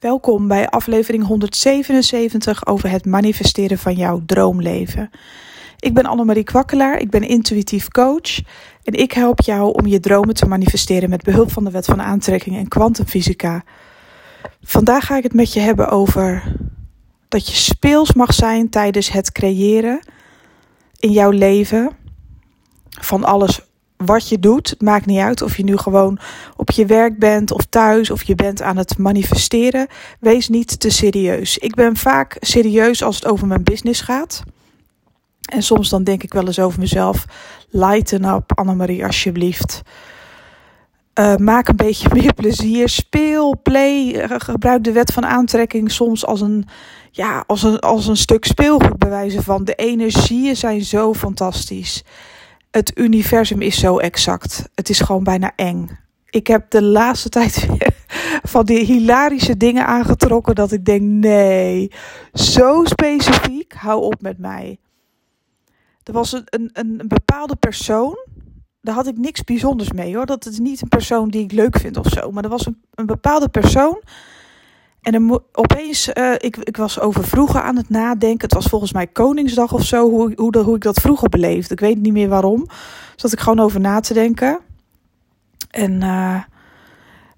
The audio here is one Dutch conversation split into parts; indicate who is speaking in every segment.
Speaker 1: Welkom bij aflevering 177 over het manifesteren van jouw droomleven. Ik ben Annemarie Kwakkelaar, ik ben intuïtief coach en ik help jou om je dromen te manifesteren met behulp van de wet van aantrekking en kwantumfysica. Vandaag ga ik het met je hebben over dat je speels mag zijn tijdens het creëren in jouw leven van alles wat je doet. Het maakt niet uit of je nu gewoon op je werk bent of thuis of je bent aan het manifesteren. Wees niet te serieus. Ik ben vaak serieus als het over mijn business gaat. En soms dan denk ik wel eens over mezelf. Lighten up, Annemarie, alsjeblieft. Uh, maak een beetje meer plezier. Speel, play. Uh, gebruik de wet van aantrekking soms als een, ja, als een, als een stuk speelgoed bewijzen van. De energieën zijn zo fantastisch het universum is zo exact. Het is gewoon bijna eng. Ik heb de laatste tijd van die hilarische dingen aangetrokken dat ik denk: nee, zo specifiek, hou op met mij. Er was een, een, een bepaalde persoon, daar had ik niks bijzonders mee hoor. Dat is niet een persoon die ik leuk vind of zo, maar er was een, een bepaalde persoon en dan opeens, uh, ik, ik was over vroeger aan het nadenken. Het was volgens mij Koningsdag of zo, hoe, hoe, hoe ik dat vroeger beleefde. Ik weet niet meer waarom. Zat ik gewoon over na te denken. En uh,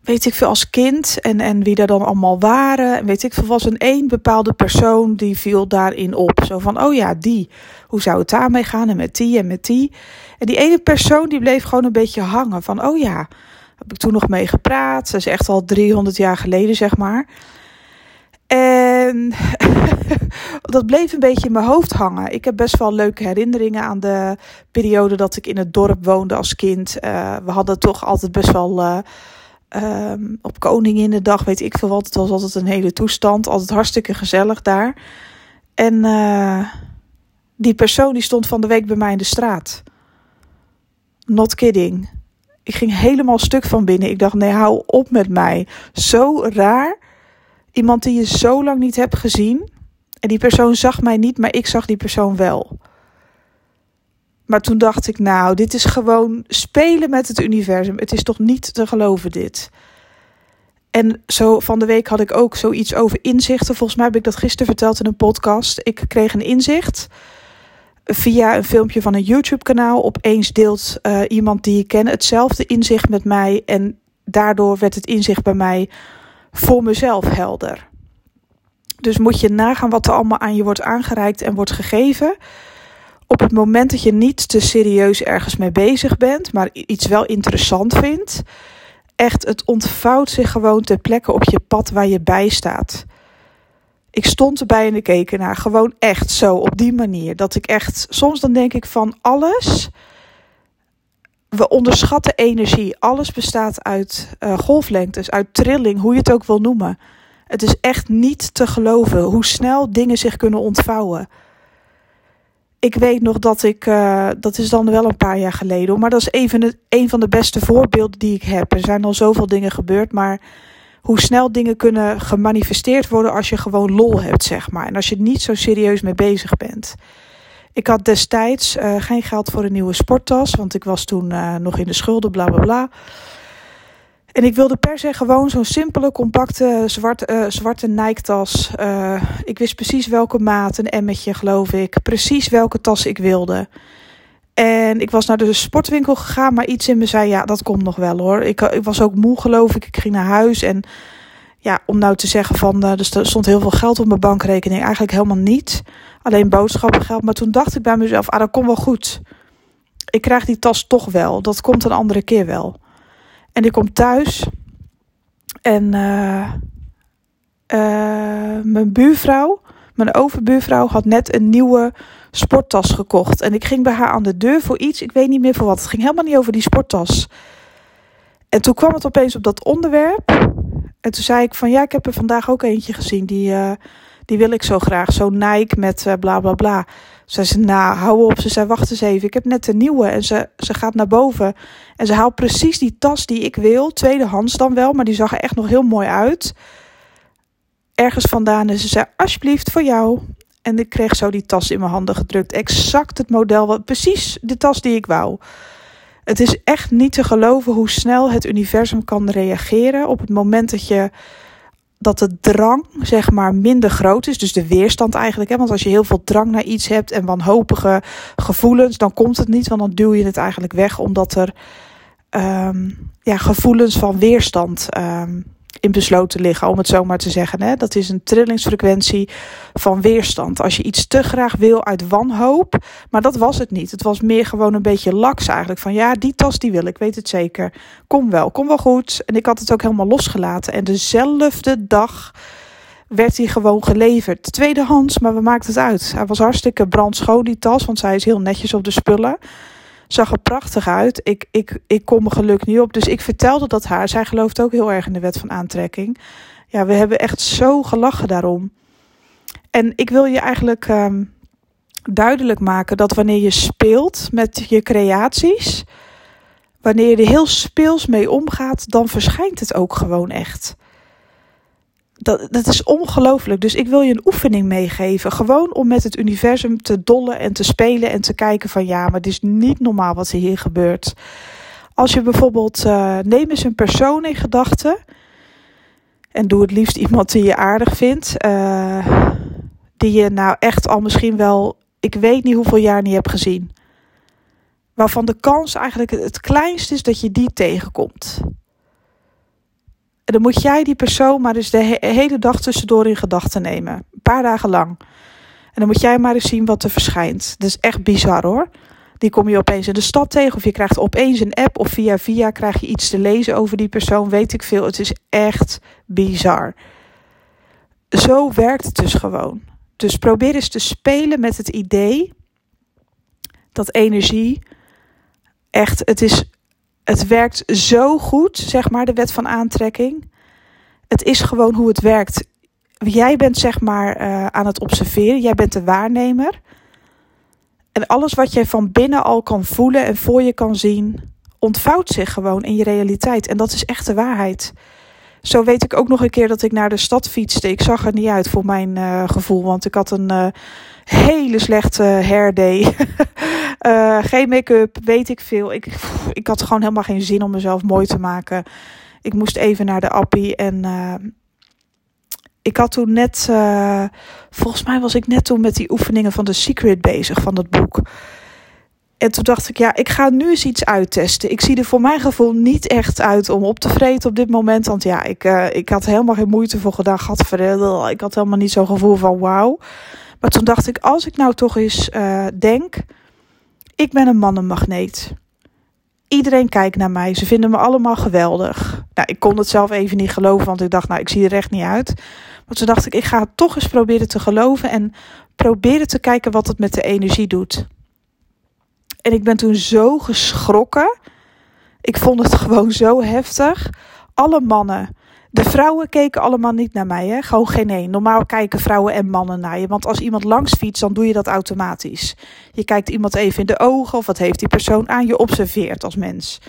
Speaker 1: weet ik veel als kind en, en wie er dan allemaal waren. En weet ik veel, was een één bepaalde persoon die viel daarin op. Zo van, oh ja, die. Hoe zou het daarmee gaan? En met die en met die. En die ene persoon die bleef gewoon een beetje hangen. Van, oh ja, heb ik toen nog mee gepraat. Dat is echt al 300 jaar geleden, zeg maar. En dat bleef een beetje in mijn hoofd hangen. Ik heb best wel leuke herinneringen aan de periode dat ik in het dorp woonde als kind. Uh, we hadden toch altijd best wel uh, um, op Koninginnedag, weet ik veel wat. Het was altijd een hele toestand. Altijd hartstikke gezellig daar. En uh, die persoon die stond van de week bij mij in de straat. Not kidding. Ik ging helemaal stuk van binnen. Ik dacht, nee, hou op met mij. Zo raar. Iemand die je zo lang niet hebt gezien. En die persoon zag mij niet, maar ik zag die persoon wel. Maar toen dacht ik, nou, dit is gewoon spelen met het universum. Het is toch niet te geloven, dit. En zo van de week had ik ook zoiets over inzichten. Volgens mij heb ik dat gisteren verteld in een podcast. Ik kreeg een inzicht via een filmpje van een YouTube-kanaal. Opeens deelt uh, iemand die ik ken hetzelfde inzicht met mij. En daardoor werd het inzicht bij mij voor mezelf helder. Dus moet je nagaan wat er allemaal aan je wordt aangereikt en wordt gegeven. Op het moment dat je niet te serieus ergens mee bezig bent, maar iets wel interessant vindt. Echt, het ontvouwt zich gewoon ter plekke op je pad waar je bij staat. Ik stond erbij en ik keek naar. Gewoon echt zo, op die manier. Dat ik echt, soms dan denk ik van alles. We onderschatten energie. Alles bestaat uit uh, golflengtes, uit trilling, hoe je het ook wil noemen. Het is echt niet te geloven hoe snel dingen zich kunnen ontvouwen. Ik weet nog dat ik, uh, dat is dan wel een paar jaar geleden, maar dat is even een van de beste voorbeelden die ik heb. Er zijn al zoveel dingen gebeurd, maar hoe snel dingen kunnen gemanifesteerd worden als je gewoon lol hebt, zeg maar. En als je niet zo serieus mee bezig bent. Ik had destijds uh, geen geld voor een nieuwe sporttas, want ik was toen uh, nog in de schulden, bla bla bla. En ik wilde per se gewoon zo'n simpele, compacte, zwart, uh, zwarte Nike-tas. ik wist precies welke maat, een emmetje geloof ik. Precies welke tas ik wilde. En ik was naar de sportwinkel gegaan, maar iets in me zei: ja, dat komt nog wel hoor. Ik, ik was ook moe, geloof ik. Ik ging naar huis. En ja, om nou te zeggen van, uh, er stond heel veel geld op mijn bankrekening. Eigenlijk helemaal niet. Alleen boodschappengeld. Maar toen dacht ik bij mezelf: ah, dat komt wel goed. Ik krijg die tas toch wel. Dat komt een andere keer wel. En ik kom thuis. En uh, uh, mijn buurvrouw, mijn overbuurvrouw, had net een nieuwe sporttas gekocht. En ik ging bij haar aan de deur voor iets. Ik weet niet meer voor wat. Het ging helemaal niet over die sporttas. En toen kwam het opeens op dat onderwerp. En toen zei ik van ja, ik heb er vandaag ook eentje gezien. Die, uh, die wil ik zo graag. Zo'n Nike met uh, bla bla bla. Ze zei, nou, hou op. Ze zei, wacht eens even. Ik heb net een nieuwe. En ze, ze gaat naar boven. En ze haalt precies die tas die ik wil. Tweedehands dan wel. Maar die zag er echt nog heel mooi uit. Ergens vandaan. En ze zei, alsjeblieft, voor jou. En ik kreeg zo die tas in mijn handen gedrukt. Exact het model, precies de tas die ik wou. Het is echt niet te geloven hoe snel het universum kan reageren op het moment dat je, dat de drang zeg maar minder groot is. Dus de weerstand eigenlijk. Hè? Want als je heel veel drang naar iets hebt en wanhopige gevoelens, dan komt het niet. Want dan duw je het eigenlijk weg omdat er um, ja, gevoelens van weerstand um, in besloten liggen, om het zo maar te zeggen. Hè? Dat is een trillingsfrequentie van weerstand. Als je iets te graag wil uit wanhoop, maar dat was het niet. Het was meer gewoon een beetje laks eigenlijk. Van ja, die tas die wil ik, weet het zeker. Kom wel, kom wel goed. En ik had het ook helemaal losgelaten. En dezelfde dag werd hij gewoon geleverd. Tweedehands, maar we maakten het uit. Hij was hartstikke brandschoon, die tas, want zij is heel netjes op de spullen zag er prachtig uit. Ik, ik, ik kom mijn geluk niet op. Dus ik vertelde dat haar. Zij gelooft ook heel erg in de wet van aantrekking. Ja, we hebben echt zo gelachen daarom. En ik wil je eigenlijk um, duidelijk maken dat wanneer je speelt met je creaties, wanneer je er heel speels mee omgaat, dan verschijnt het ook gewoon echt dat, dat is ongelooflijk. Dus ik wil je een oefening meegeven. Gewoon om met het universum te dollen en te spelen en te kijken van ja, maar het is niet normaal wat er hier gebeurt. Als je bijvoorbeeld, uh, neem eens een persoon in gedachten. En doe het liefst iemand die je aardig vindt. Uh, die je nou echt al misschien wel, ik weet niet hoeveel jaar niet hebt gezien. Waarvan de kans eigenlijk het kleinst is dat je die tegenkomt dan moet jij die persoon maar eens de hele dag tussendoor in gedachten nemen. Een paar dagen lang. En dan moet jij maar eens zien wat er verschijnt. Dat is echt bizar hoor. Die kom je opeens in de stad tegen. Of je krijgt opeens een app. Of via via krijg je iets te lezen over die persoon. Weet ik veel. Het is echt bizar. Zo werkt het dus gewoon. Dus probeer eens te spelen met het idee dat energie echt, het is het werkt zo goed, zeg maar, de wet van aantrekking. Het is gewoon hoe het werkt. Jij bent zeg maar uh, aan het observeren, jij bent de waarnemer. En alles wat jij van binnen al kan voelen en voor je kan zien, ontvouwt zich gewoon in je realiteit. En dat is echt de waarheid. Zo weet ik ook nog een keer dat ik naar de stad fietste. Ik zag er niet uit voor mijn uh, gevoel, want ik had een uh, hele slechte hair day. uh, geen make-up, weet ik veel. Ik, ik had gewoon helemaal geen zin om mezelf mooi te maken. Ik moest even naar de appie en ik had toen net, volgens mij was ik net toen met die oefeningen van The Secret bezig, van dat boek. En toen dacht ik, ja, ik ga nu eens iets uittesten. Ik zie er voor mijn gevoel niet echt uit om op te vreten op dit moment. Want ja, ik, ik had helemaal geen moeite voor gedaan. Gadverdamme, ik had helemaal niet zo'n gevoel van wauw. Maar toen dacht ik, als ik nou toch eens denk, ik ben een mannenmagneet. Iedereen kijkt naar mij. Ze vinden me allemaal geweldig. Nou, ik kon het zelf even niet geloven, want ik dacht, nou, ik zie er echt niet uit. Maar toen dacht ik, ik ga het toch eens proberen te geloven en proberen te kijken wat het met de energie doet. En ik ben toen zo geschrokken. Ik vond het gewoon zo heftig. Alle mannen. De vrouwen keken allemaal niet naar mij, hè? Gewoon geen één. Normaal kijken vrouwen en mannen naar je. Want als iemand langs fietst, dan doe je dat automatisch. Je kijkt iemand even in de ogen of wat heeft die persoon aan. Je observeert als mens.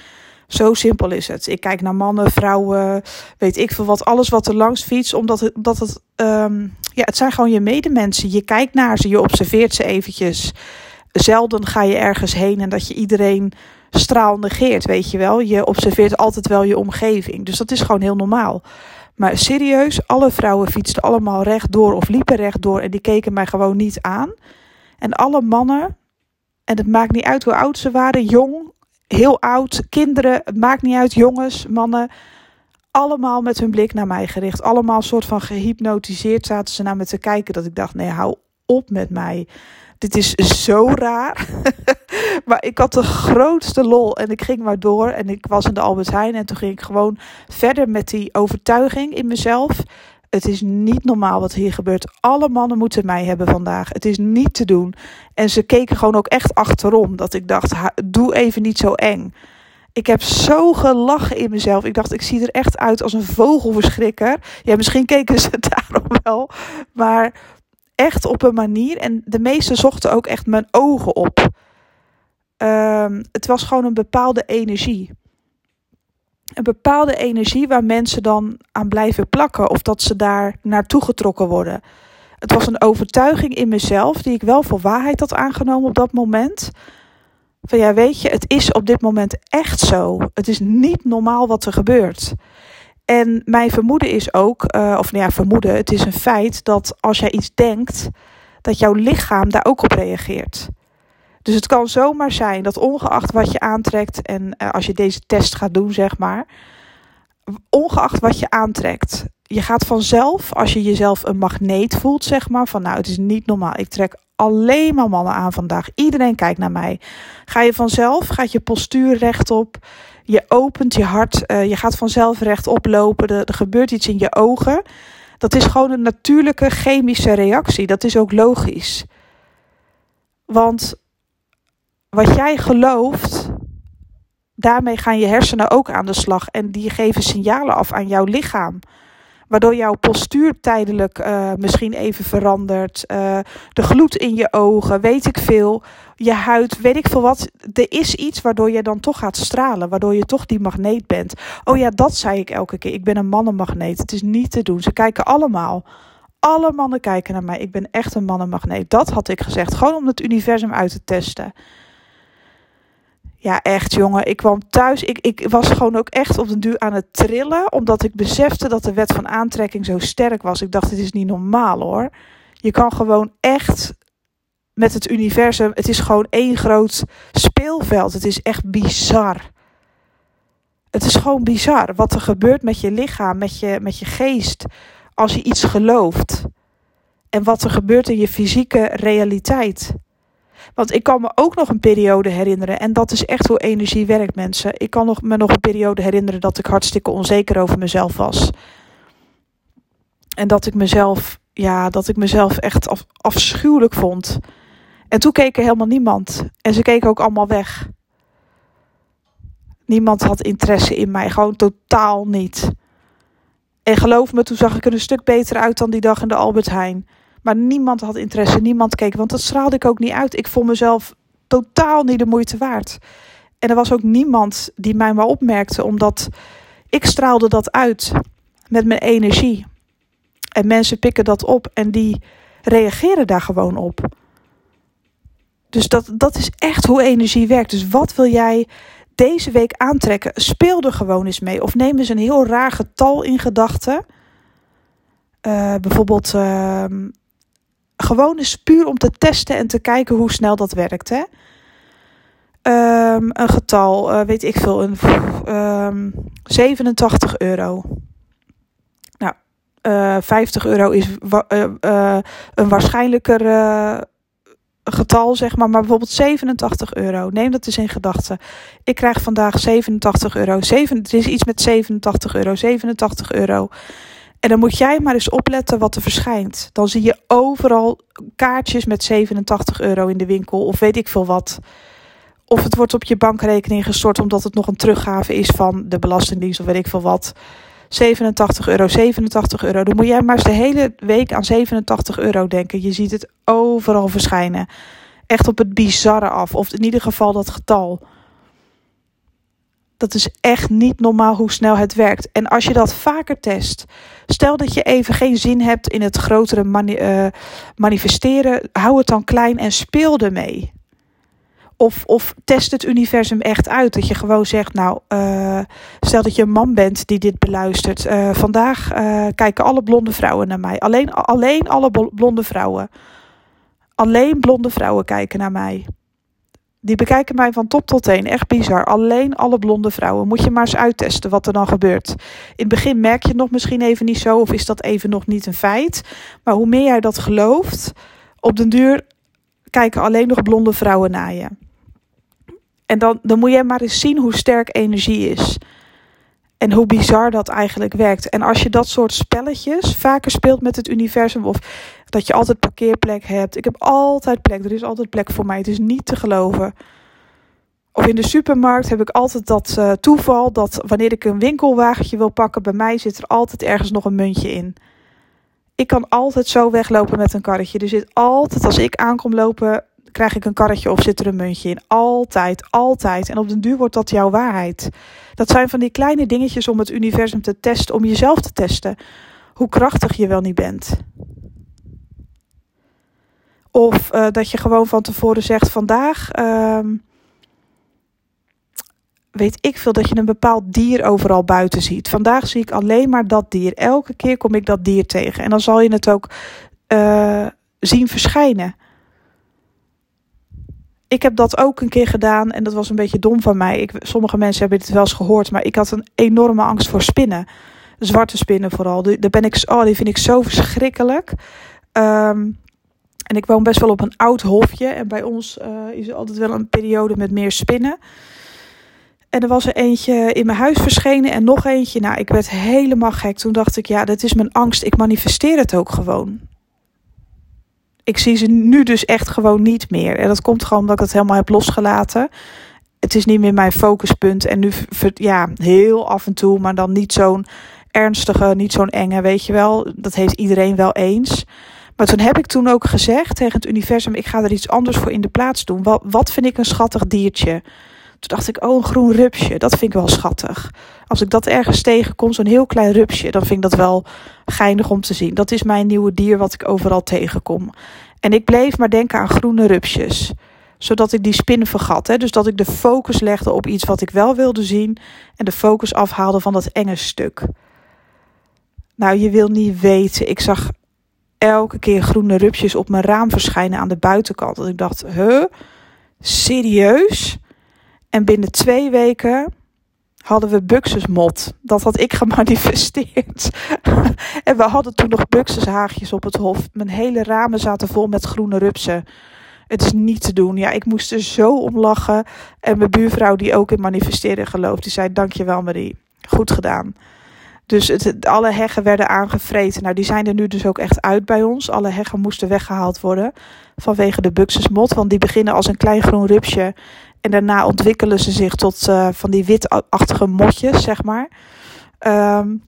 Speaker 1: Zo simpel is het. Ik kijk naar mannen, vrouwen, weet ik veel wat. Alles wat er langs fietst, omdat het, omdat het, um, ja, het zijn gewoon je medemensen. Je kijkt naar ze, je observeert ze eventjes zelden ga je ergens heen en dat je iedereen straal negeert, weet je wel. Je observeert altijd wel je omgeving. Dus dat is gewoon heel normaal. Maar serieus, alle vrouwen fietsten allemaal rechtdoor of liepen rechtdoor en die keken mij gewoon niet aan. En alle mannen, en het maakt niet uit hoe oud ze waren, jong, heel oud, kinderen, het maakt niet uit, jongens, mannen, allemaal met hun blik naar mij gericht. Allemaal soort van gehypnotiseerd zaten ze naar me te kijken dat ik dacht, nee, hou op met mij dit is zo raar. maar ik had de grootste lol en ik ging maar door. En ik was in de Albert Heijn en toen ging ik gewoon verder met die overtuiging in mezelf. Het is niet normaal wat hier gebeurt. Alle mannen moeten mij hebben vandaag. Het is niet te doen. En ze keken gewoon ook echt achterom. Dat ik dacht, doe even niet zo eng. Ik heb zo gelachen in mezelf. Ik dacht, ik zie er echt uit als een vogelverschrikker. Ja, misschien keken ze daarom wel. Maar echt op een manier. En de meesten zochten ook echt mijn ogen op. Um, het was gewoon een bepaalde energie. Een bepaalde energie waar mensen dan aan blijven plakken of dat ze daar naartoe getrokken worden. Het was een overtuiging in mezelf die ik wel voor waarheid had aangenomen op dat moment. Van ja, weet je, het is op dit moment echt zo. Het is niet normaal wat er gebeurt. En mijn vermoeden is ook, uh, of nou ja, vermoeden, het is een feit dat als jij iets denkt, dat jouw lichaam daar ook op reageert. Dus het kan zomaar zijn dat ongeacht wat je aantrekt en uh, als je deze test gaat doen, zeg maar, ongeacht wat je aantrekt, je gaat vanzelf, als je jezelf een magneet voelt, zeg maar, van nou, het is niet normaal, ik trek alleen maar mannen aan vandaag, iedereen kijkt naar mij, ga je vanzelf, gaat je postuur rechtop, je opent je hart, uh, je gaat vanzelf rechtop lopen, er, er gebeurt iets in je ogen. Dat is gewoon een natuurlijke chemische reactie, dat is ook logisch. Want wat jij gelooft, daarmee gaan je hersenen ook aan de slag en die geven signalen af aan jouw lichaam. Waardoor jouw postuur tijdelijk uh, misschien even verandert. Uh, de gloed in je ogen, weet ik veel. Je huid, weet ik veel wat. Er is iets waardoor je dan toch gaat stralen. Waardoor je toch die magneet bent. Oh ja, dat zei ik elke keer. Ik ben een mannenmagneet. Het is niet te doen. Ze kijken allemaal. Alle mannen kijken naar mij. Ik ben echt een mannenmagneet. Dat had ik gezegd. Gewoon om het universum uit te testen. Ja, echt jongen. Ik kwam thuis. Ik, ik was gewoon ook echt op den duur aan het trillen. Omdat ik besefte dat de wet van aantrekking zo sterk was. Ik dacht, dit is niet normaal hoor. Je kan gewoon echt met het universum. Het is gewoon één groot speelveld. Het is echt bizar. Het is gewoon bizar wat er gebeurt met je lichaam, met je, met je geest. Als je iets gelooft. En wat er gebeurt in je fysieke realiteit. Want ik kan me ook nog een periode herinneren. En dat is echt hoe energie werkt, mensen. Ik kan nog, me nog een periode herinneren dat ik hartstikke onzeker over mezelf was. En dat ik mezelf, ja, dat ik mezelf echt af, afschuwelijk vond. En toen keek er helemaal niemand. En ze keken ook allemaal weg. Niemand had interesse in mij, gewoon totaal niet. En geloof me, toen zag ik er een stuk beter uit dan die dag in de Albert Heijn. Maar niemand had interesse, niemand keek, want dat straalde ik ook niet uit. Ik vond mezelf totaal niet de moeite waard. En er was ook niemand die mij maar opmerkte, omdat ik straalde dat uit met mijn energie. En mensen pikken dat op en die reageren daar gewoon op. Dus dat, dat is echt hoe energie werkt. Dus wat wil jij deze week aantrekken? Speel er gewoon eens mee. Of neem eens een heel raar getal in gedachten. Uh, bijvoorbeeld uh, gewoon eens puur om te testen en te kijken hoe snel dat werkt. Hè? Um, een getal, uh, weet ik veel, een, um, 87 euro. Nou, uh, 50 euro is uh, een waarschijnlijker getal, zeg maar, maar bijvoorbeeld 87 euro. Neem dat eens in gedachten. Ik krijg vandaag 87 euro. 7, er is iets met 87 euro. 87 euro. En dan moet jij maar eens opletten wat er verschijnt. Dan zie je overal kaartjes met 87 euro in de winkel of weet ik veel wat. Of het wordt op je bankrekening gestort omdat het nog een teruggave is van de Belastingdienst of weet ik veel wat. 87 euro, 87 euro. Dan moet jij maar eens de hele week aan 87 euro denken. Je ziet het overal verschijnen. Echt op het bizarre af. Of in ieder geval dat getal. Dat is echt niet normaal hoe snel het werkt. En als je dat vaker test, stel dat je even geen zin hebt in het grotere uh, manifesteren, hou het dan klein en speel ermee. Of, of test het universum echt uit. Dat je gewoon zegt, nou, uh, stel dat je een man bent die dit beluistert. Uh, vandaag kijken alle blonde vrouwen naar mij. Alleen, alleen alle blonde vrouwen. Alleen blonde vrouwen kijken naar mij. Die bekijken mij van top tot teen. Echt bizar. Alleen alle blonde vrouwen. Moet je maar eens uittesten wat er dan gebeurt. In het begin merk je het nog misschien even niet zo. Of is dat even nog niet een feit. Maar hoe meer jij dat gelooft. Op den duur kijken alleen nog blonde vrouwen naar je. En dan, dan moet jij maar eens zien hoe sterk energie is. En hoe bizar dat eigenlijk werkt. En als je dat soort spelletjes vaker speelt met het universum. Of dat je altijd parkeerplek hebt. Ik heb altijd plek. Er is altijd plek voor mij. Het is niet te geloven. Of in de supermarkt heb ik altijd dat uh, toeval dat wanneer ik een winkelwagentje wil pakken, bij mij zit er altijd ergens nog een muntje in. Ik kan altijd zo weglopen met een karretje. Er zit altijd, als ik aankom lopen, krijg ik een karretje of zit er een muntje in. Altijd, altijd. En op den duur wordt dat jouw waarheid. Dat zijn van die kleine dingetjes om het universum te testen, om jezelf te testen. Hoe krachtig je wel niet bent. Of uh, dat je gewoon van tevoren zegt: vandaag. Uh, weet ik veel, dat je een bepaald dier overal buiten ziet. Vandaag zie ik alleen maar dat dier. Elke keer kom ik dat dier tegen. En dan zal je het ook uh, zien verschijnen. Ik heb dat ook een keer gedaan en dat was een beetje dom van mij. Ik, sommige mensen hebben het wel eens gehoord, maar ik had een enorme angst voor spinnen. Zwarte spinnen vooral. Daar ben ik, oh, die vind ik zo verschrikkelijk. Um, en ik woon best wel op een oud hofje. En bij ons uh, is er altijd wel een periode met meer spinnen. En er was er eentje in mijn huis verschenen en nog eentje. Nou, ik werd helemaal gek. Toen dacht ik, ja, dat is mijn angst. Ik manifesteer het ook gewoon. Ik zie ze nu dus echt gewoon niet meer. En dat komt gewoon omdat ik het helemaal heb losgelaten. Het is niet meer mijn focuspunt. En nu, ja, heel af en toe, maar dan niet zo'n ernstige, niet zo'n enge, weet je wel. Dat heeft iedereen wel eens. Maar toen heb ik toen ook gezegd tegen het universum: ik ga er iets anders voor in de plaats doen. Wat, wat vind ik een schattig diertje? Toen dacht ik, oh, een groen rupsje, dat vind ik wel schattig. Als ik dat ergens tegenkom, zo'n heel klein rupsje, dan vind ik dat wel geinig om te zien. Dat is mijn nieuwe dier wat ik overal tegenkom. En ik bleef maar denken aan groene rupsjes zodat ik die spinnen vergat. Hè? Dus dat ik de focus legde op iets wat ik wel wilde zien en de focus afhaalde van dat enge stuk. Nou, je wil niet weten. Ik zag elke keer groene rupsjes op mijn raam verschijnen aan de buitenkant. Dat ik dacht, huh? Serieus? En binnen twee weken hadden we buxusmot. Dat had ik gemanifesteerd. en we hadden toen nog buxushaagjes op het hof. Mijn hele ramen zaten vol met groene rupsen. Het is niet te doen. Ja, ik moest er zo om lachen. En mijn buurvrouw, die ook in manifesteren gelooft, die zei: Dankjewel, Marie. Goed gedaan. Dus het, alle heggen werden aangevreten. Nou, die zijn er nu dus ook echt uit bij ons. Alle heggen moesten weggehaald worden vanwege de buxusmot. Want die beginnen als een klein groen rupsje. En daarna ontwikkelen ze zich tot uh, van die witachtige motjes, zeg maar. Um,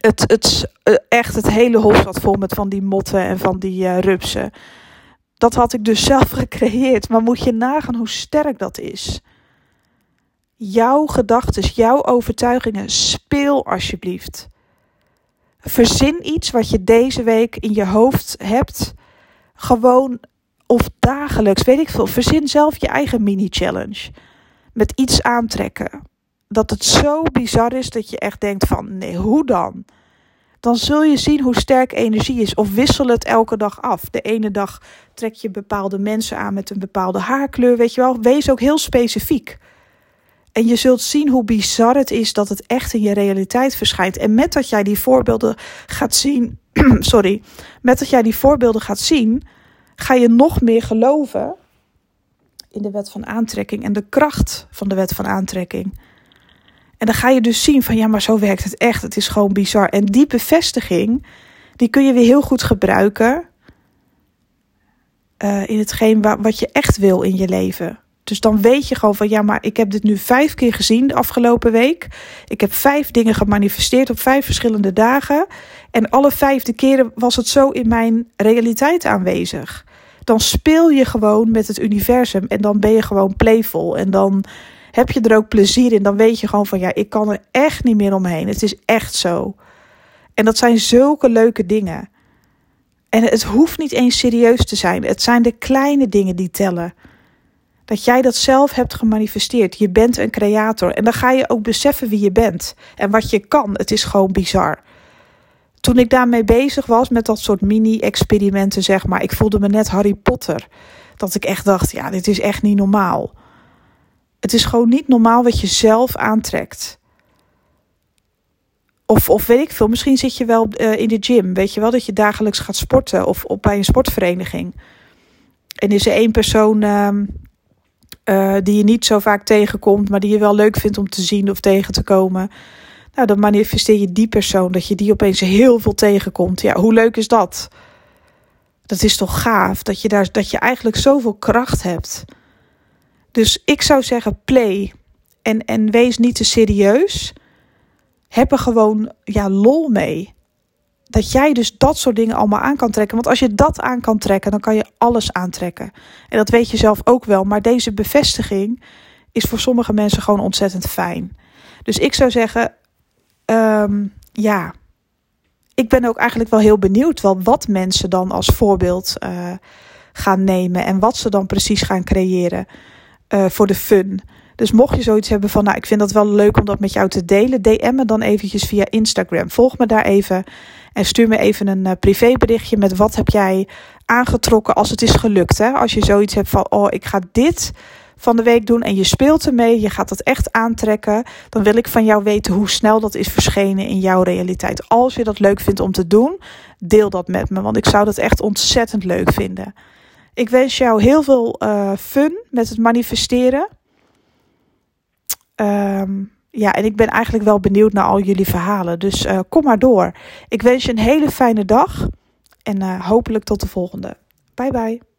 Speaker 1: het, het, uh, echt het hele hof zat vol met van die motten en van die uh, rupsen. Dat had ik dus zelf gecreëerd. Maar moet je nagaan hoe sterk dat is jouw gedachten, jouw overtuigingen. Speel alsjeblieft. Verzin iets wat je deze week in je hoofd hebt. Gewoon of dagelijks, weet ik veel. Verzin zelf je eigen mini-challenge. Met iets aantrekken. Dat het zo bizar is dat je echt denkt van nee, hoe dan? Dan zul je zien hoe sterk energie is. Of wissel het elke dag af. De ene dag trek je bepaalde mensen aan met een bepaalde haarkleur. Weet je wel, wees ook heel specifiek. En je zult zien hoe bizar het is dat het echt in je realiteit verschijnt. En met dat jij die voorbeelden gaat zien, sorry, met dat jij die voorbeelden gaat zien, ga je nog meer geloven in de wet van aantrekking en de kracht van de wet van aantrekking. En dan ga je dus zien van ja, maar zo werkt het echt. Het is gewoon bizar. En die bevestiging, die kun je weer heel goed gebruiken uh, in hetgeen wat je echt wil in je leven. Dus dan weet je gewoon van ja, maar ik heb dit nu vijf keer gezien de afgelopen week. Ik heb vijf dingen gemanifesteerd op vijf verschillende dagen. En alle vijfde keren was het zo in mijn realiteit aanwezig. Dan speel je gewoon met het universum en dan ben je gewoon playful. En dan heb je er ook plezier in. Dan weet je gewoon van ja, ik kan er echt niet meer omheen. Het is echt zo. En dat zijn zulke leuke dingen. En het hoeft niet eens serieus te zijn. Het zijn de kleine dingen die tellen. Dat jij dat zelf hebt gemanifesteerd. Je bent een creator. En dan ga je ook beseffen wie je bent. En wat je kan. Het is gewoon bizar. Toen ik daarmee bezig was met dat soort mini-experimenten, zeg maar. Ik voelde me net Harry Potter. Dat ik echt dacht, ja, dit is echt niet normaal. Het is gewoon niet normaal wat je zelf aantrekt. Of, of weet ik veel, misschien zit je wel uh, in de gym. Weet je wel dat je dagelijks gaat sporten of op, bij een sportvereniging. En is er één persoon uh, uh, die je niet zo vaak tegenkomt, maar die je wel leuk vindt om te zien of tegen te komen. Nou, dan manifesteer je die persoon, dat je die opeens heel veel tegenkomt. Ja, hoe leuk is dat? Dat is toch gaaf, dat je, daar, dat je eigenlijk zoveel kracht hebt. Dus ik zou zeggen, play. En, en wees niet te serieus. Heb er gewoon ja, lol mee dat jij dus dat soort dingen allemaal aan kan trekken. Want als je dat aan kan trekken, dan kan je alles aantrekken. En dat weet je zelf ook wel. Maar deze bevestiging is voor sommige mensen gewoon ontzettend fijn. Dus ik zou zeggen, um, ja, ik ben ook eigenlijk wel heel benieuwd wel wat mensen dan als voorbeeld uh, gaan nemen en wat ze dan precies gaan creëren uh, voor de fun. Dus mocht je zoiets hebben van, nou, ik vind dat wel leuk om dat met jou te delen, DM me dan eventjes via Instagram. Volg me daar even en stuur me even een uh, privéberichtje met wat heb jij aangetrokken als het is gelukt. Hè? Als je zoiets hebt van, oh, ik ga dit van de week doen en je speelt ermee, je gaat dat echt aantrekken, dan wil ik van jou weten hoe snel dat is verschenen in jouw realiteit. Als je dat leuk vindt om te doen, deel dat met me, want ik zou dat echt ontzettend leuk vinden. Ik wens jou heel veel uh, fun met het manifesteren. Um, ja, en ik ben eigenlijk wel benieuwd naar al jullie verhalen. Dus uh, kom maar door. Ik wens je een hele fijne dag en uh, hopelijk tot de volgende. Bye bye.